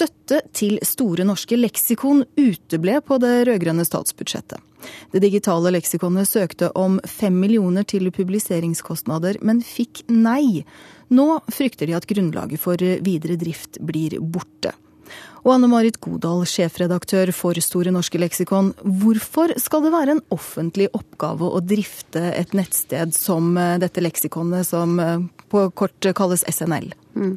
Støtte til Store norske leksikon uteble på det rød-grønne statsbudsjettet. Det digitale leksikonet søkte om fem millioner til publiseringskostnader, men fikk nei. Nå frykter de at grunnlaget for videre drift blir borte. Og Anne Marit Godal, sjefredaktør for Store norske leksikon. Hvorfor skal det være en offentlig oppgave å drifte et nettsted som eh, dette leksikonet, som eh, på kort kalles SNL? Mm.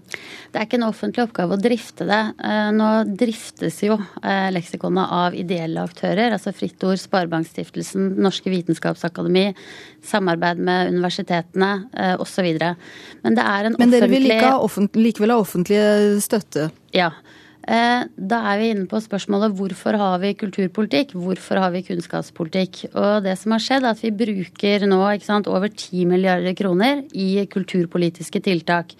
Det er ikke en offentlig oppgave å drifte det. Eh, nå driftes jo leksikonet av ideelle aktører, altså Fritt Ord, Sparebankstiftelsen, Norske vitenskapsakademi, samarbeid med universitetene osv. Men det er en offentlig Men dere vil likevel ha offentlig støtte? Ja. Eh, da er vi inne på spørsmålet hvorfor har vi kulturpolitikk, hvorfor har vi kunnskapspolitikk. Og det som har skjedd, er at vi bruker nå sant, over 10 milliarder kroner i kulturpolitiske tiltak.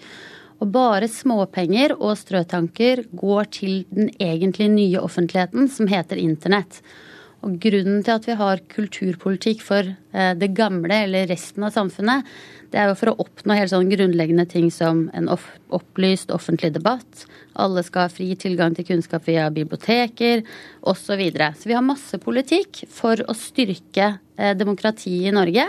Og bare småpenger og strøtanker går til den egentlig nye offentligheten, som heter internett. Og grunnen til at vi har kulturpolitikk for eh, det gamle eller resten av samfunnet, det er jo for å oppnå helt sånn grunnleggende ting som en opplyst offentlig debatt. Alle skal ha fri tilgang til kunnskap via biblioteker osv. Så, videre. så vi har masse politikk for å styrke eh, demokratiet i Norge.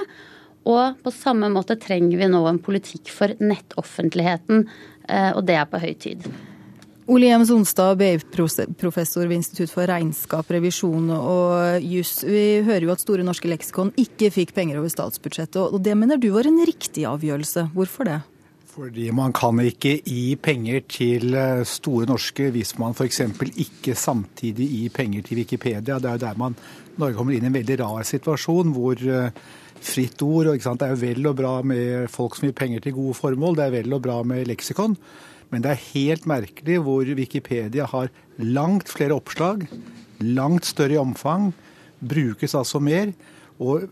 Og på samme måte trenger vi nå en politikk for nettoffentligheten, eh, og det er på høy tid. Ole Jems Onstad, BI-professor ved Institutt for regnskap, revisjon og juss. Vi hører jo at Store norske leksikon ikke fikk penger over statsbudsjettet, og det mener du var en riktig avgjørelse. Hvorfor det? Fordi man kan ikke gi penger til eh, Store norske hvis man f.eks. ikke samtidig gir penger til Wikipedia. Det er jo der man Norge kommer inn i en veldig rar situasjon hvor eh, fritt ord og Det er jo vel og bra med folk som gir penger til gode formål, det er vel og bra med leksikon. Men det er helt merkelig hvor Wikipedia har langt flere oppslag, langt større i omfang, brukes altså mer. Og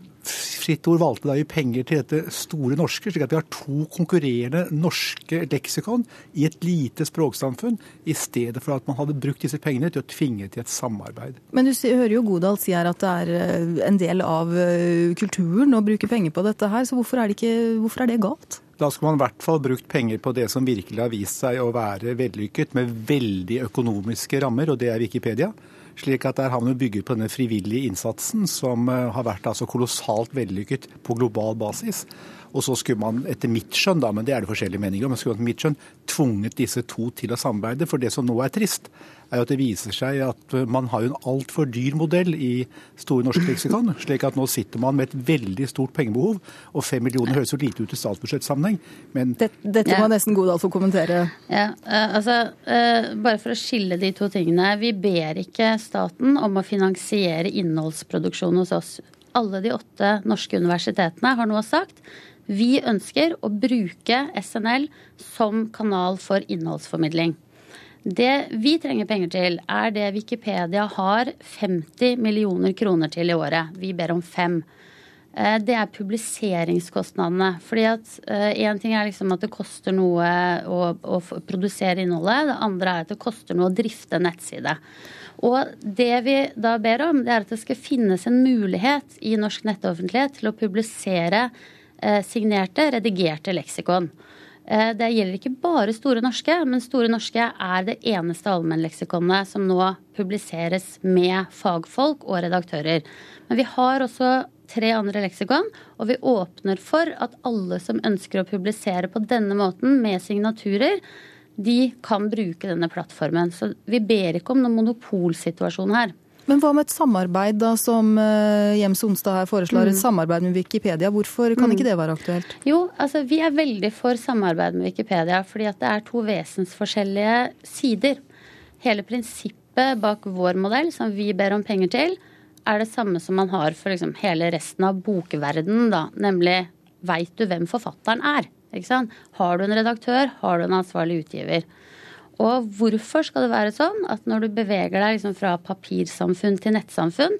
Fritt Ord valgte da å gi penger til dette store norske, slik at vi har to konkurrerende norske leksikon i et lite språksamfunn, i stedet for at man hadde brukt disse pengene til å tvinge til et samarbeid. Men du hører jo Godal si her at det er eh, en del av eh, kulturen å bruke penger på dette her, så hvorfor er det, ikke, hvorfor er det galt? Da skulle man i hvert fall brukt penger på det som virkelig har vist seg å være vellykket, med veldig økonomiske rammer, og det er Wikipedia. Slik at der har man bygget på denne frivillige innsatsen, som eh, har vært altså kolossalt vellykket på global basis. Og så skulle man, etter mitt skjønn, da, men det er det forskjellige meninger om, men skulle man etter mitt skjønn tvunget disse to til å samarbeide. For det som nå er trist, er jo at det viser seg at man har jo en altfor dyr modell i Store norske leksikon. slik at nå sitter man med et veldig stort pengebehov, og fem millioner høres jo lite ut i statsbudsjettsammenheng, men Dette, dette må ja. nesten Godal få kommentere. Ja, uh, altså, Bare for å skille de to tingene. Vi ber ikke staten om å finansiere innholdsproduksjon hos oss. Alle de åtte norske universitetene har nå sagt vi ønsker å bruke SNL som kanal for innholdsformidling. Det vi trenger penger til, er det Wikipedia har 50 millioner kroner til i året. Vi ber om fem. Eh, det er publiseringskostnadene. fordi at Én eh, ting er liksom at det koster noe å, å, produsere innholdet. Det andre er at det koster noe å drifte nettside. Og det vi da ber om, det er at det skal finnes en mulighet i norsk nettoffentlighet til å publisere eh, signerte, redigerte leksikon. Det gjelder ikke bare Store norske, men Store norske er det eneste allmennleksikonet som nå publiseres med fagfolk og redaktører. Men vi har også tre andre leksikon, og vi åpner for at alle som ønsker å publisere på denne måten med signaturer, de kan bruke denne plattformen. Så vi ber ikke om noen monopolsituasjon her. Men hva med et samarbeid da, som eh, Jems Onstad her foreslår, mm. et samarbeid med Wikipedia. Hvorfor kan mm. ikke det være aktuelt? Jo, altså vi er veldig for samarbeid med Wikipedia, fordi at det er to vesensforskjellige sider. Hele prinsippet bak vår modell, som vi ber om penger til, er det samme som man har for liksom hele resten av bokverdenen, da. Nemlig veit du hvem forfatteren er? Ikke sant? Har du en redaktør, har du en ansvarlig utgiver. Og hvorfor skal det være sånn at når du beveger deg liksom fra papirsamfunn til nettsamfunn,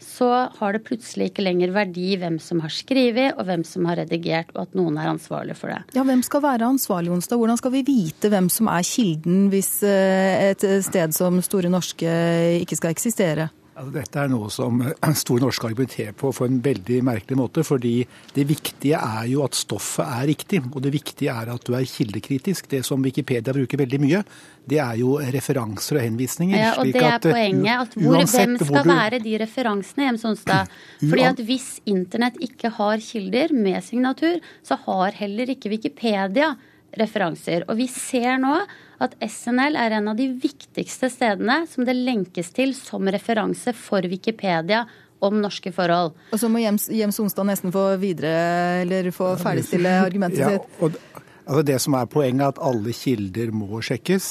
så har det plutselig ikke lenger verdi hvem som har skrevet og hvem som har redigert, og at noen er ansvarlig for det. Ja, Hvem skal være ansvarlig, Onsdag? Hvordan skal vi vite hvem som er kilden hvis eh, et sted som Store norske ikke skal eksistere? Altså, dette er noe som Store Norske argumenterer på for en veldig merkelig måte. fordi det viktige er jo at stoffet er riktig, og det viktige er at du er kildekritisk. Det som Wikipedia bruker veldig mye, det er jo referanser og henvisninger. Ja, og det er at, eh, poenget. at hvor, Hvem skal du... være de referansene, Jems Sonstad? Fordi at hvis internett ikke har kilder med signatur, så har heller ikke Wikipedia referanser. Og vi ser nå at SNL er en av de viktigste stedene som det lenkes til som referanse for Wikipedia om norske forhold. Og så må Jems, Jems Onsdag nesten få videre, eller få ferdigstille argumentet ja, sitt. Og, altså det som er Poenget er at alle kilder må sjekkes.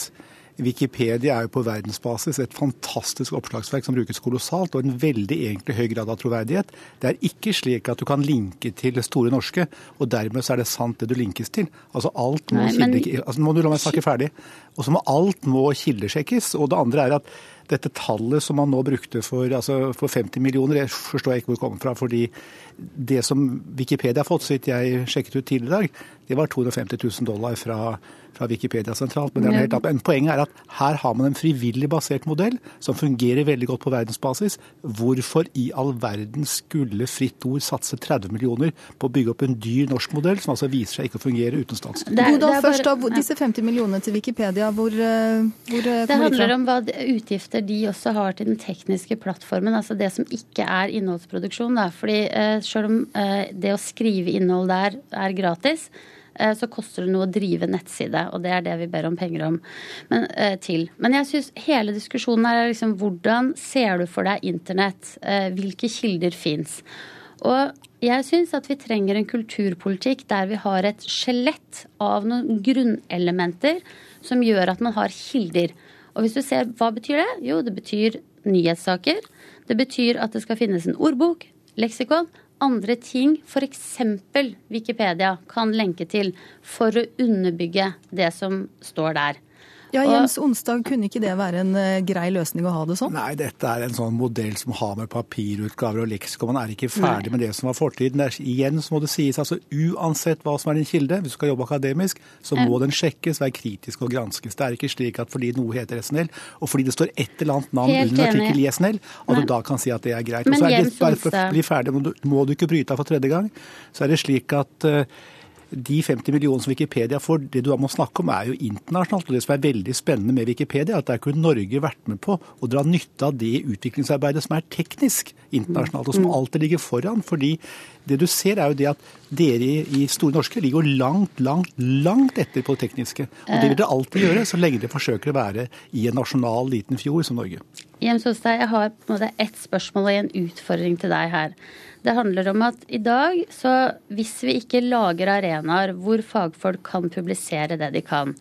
Wikipedia er jo på verdensbasis et fantastisk oppslagsverk som brukes kolossalt, og en veldig egentlig høy grad av troverdighet. Det er ikke slik at du kan linke til Store norske, og dermed så er det sant det du linkes til. Altså alt må, Nei, men... kilde, altså, må du la meg snakke ferdig. Og så må alt må kildesjekkes. Og det andre er at dette tallet som man nå brukte for, altså for 50 millioner, jeg forstår jeg ikke hvor det kommer fra. fordi det som Wikipedia har fått, sitt jeg sjekket ut tidligere i dag, det var 250 000 dollar fra, fra Wikipedia sentralt. Men, helt, men, poenget er at her har man en frivillig basert modell som fungerer veldig godt på verdensbasis. Hvorfor i all verden skulle Fritt Ord satse 30 millioner på å bygge opp en dyr norsk modell, som altså viser seg ikke å fungere uten statsstøtte? Godal, først da, disse 50 millionene til Wikipedia, hvor, hvor kommer de fra? Det handler om hva utgifter de også har til den tekniske plattformen, altså det som ikke er innholdsproduksjon. Da. Fordi eh, selv om eh, det å skrive innhold der er gratis, Eh, så koster det noe å drive nettside, og det er det vi ber om penger om, men, til. Men jeg syns hele diskusjonen er liksom hvordan ser du for deg internett? Hvilke kilder fins? Og jeg syns at vi trenger en kulturpolitikk der vi har et skjelett av noen grunnelementer som gjør at man har kilder. Og hvis du ser, hva betyr det? Jo, det betyr nyhetssaker. Det betyr at det skal finnes en ordbok, leksikon, andre ting f.eks. Wikipedia kan lenke til for å underbygge det som står der. Ja, Jens Onsdag, kunne ikke det være en uh, grei løsning å ha det sånn? Nei, dette er en sånn modell som har med papirutgaver og leksikon. Man er ikke ferdig Nei. med det som var fortiden. Er, igjen så må det sies altså uansett hva som er din kilde, hvis du skal jobbe akademisk, så må den sjekkes, være kritisk og granskes. Det er ikke slik at fordi noe heter SNL, og fordi det står et eller annet navn Helt under en artikkel i SNL, at Nei. du da kan si at det er greit. Men og så er det, bare for å bli ferdig, må du, må du ikke bryte av for tredje gang, så er det slik at uh, de 50 millionene som Wikipedia får, det du da må snakke om, er jo internasjonalt. Og det som er veldig spennende med Wikipedia, er at der kunne Norge vært med på å dra nytte av det utviklingsarbeidet som er teknisk internasjonalt, og som mm. alltid ligger foran. fordi det du ser er jo det at dere i Store Norske ligger langt, langt, langt etter på det tekniske. Og det vil dere alltid gjøre, så lenge dere forsøker å være i en nasjonal liten fjord som Norge. Jens Hostad, jeg har på en måte ett spørsmål og en utfordring til deg her. Det handler om at i dag, så hvis vi ikke lager arenaer hvor fagfolk kan publisere det de kan,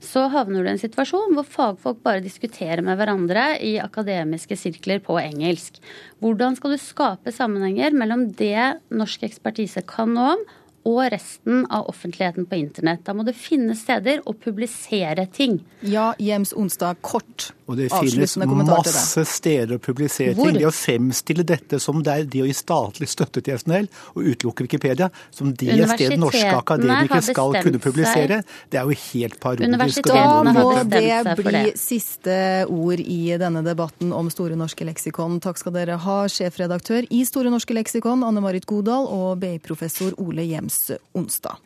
så havner du i en situasjon hvor fagfolk bare diskuterer med hverandre i akademiske sirkler på engelsk. Hvordan skal du skape sammenhenger mellom det norsk ekspertise kan noe om, og resten av offentligheten på internett. Da må det finnes steder å publisere ting. Ja, Jems Onsdag, kort og det finnes masse steder å publisere Hvor? ting. Det å fremstille dette som det er det å gi statlig støtte til SNL og utelukke Wikipedia, som det stedet norske akademikere skal kunne publisere, det er jo helt parodisk. Da må det bli siste ord i denne debatten om Store norske leksikon. Takk skal dere ha, sjefredaktør i Store norske leksikon, Anne Marit Godal, og BI-professor Ole Jems Onsdag.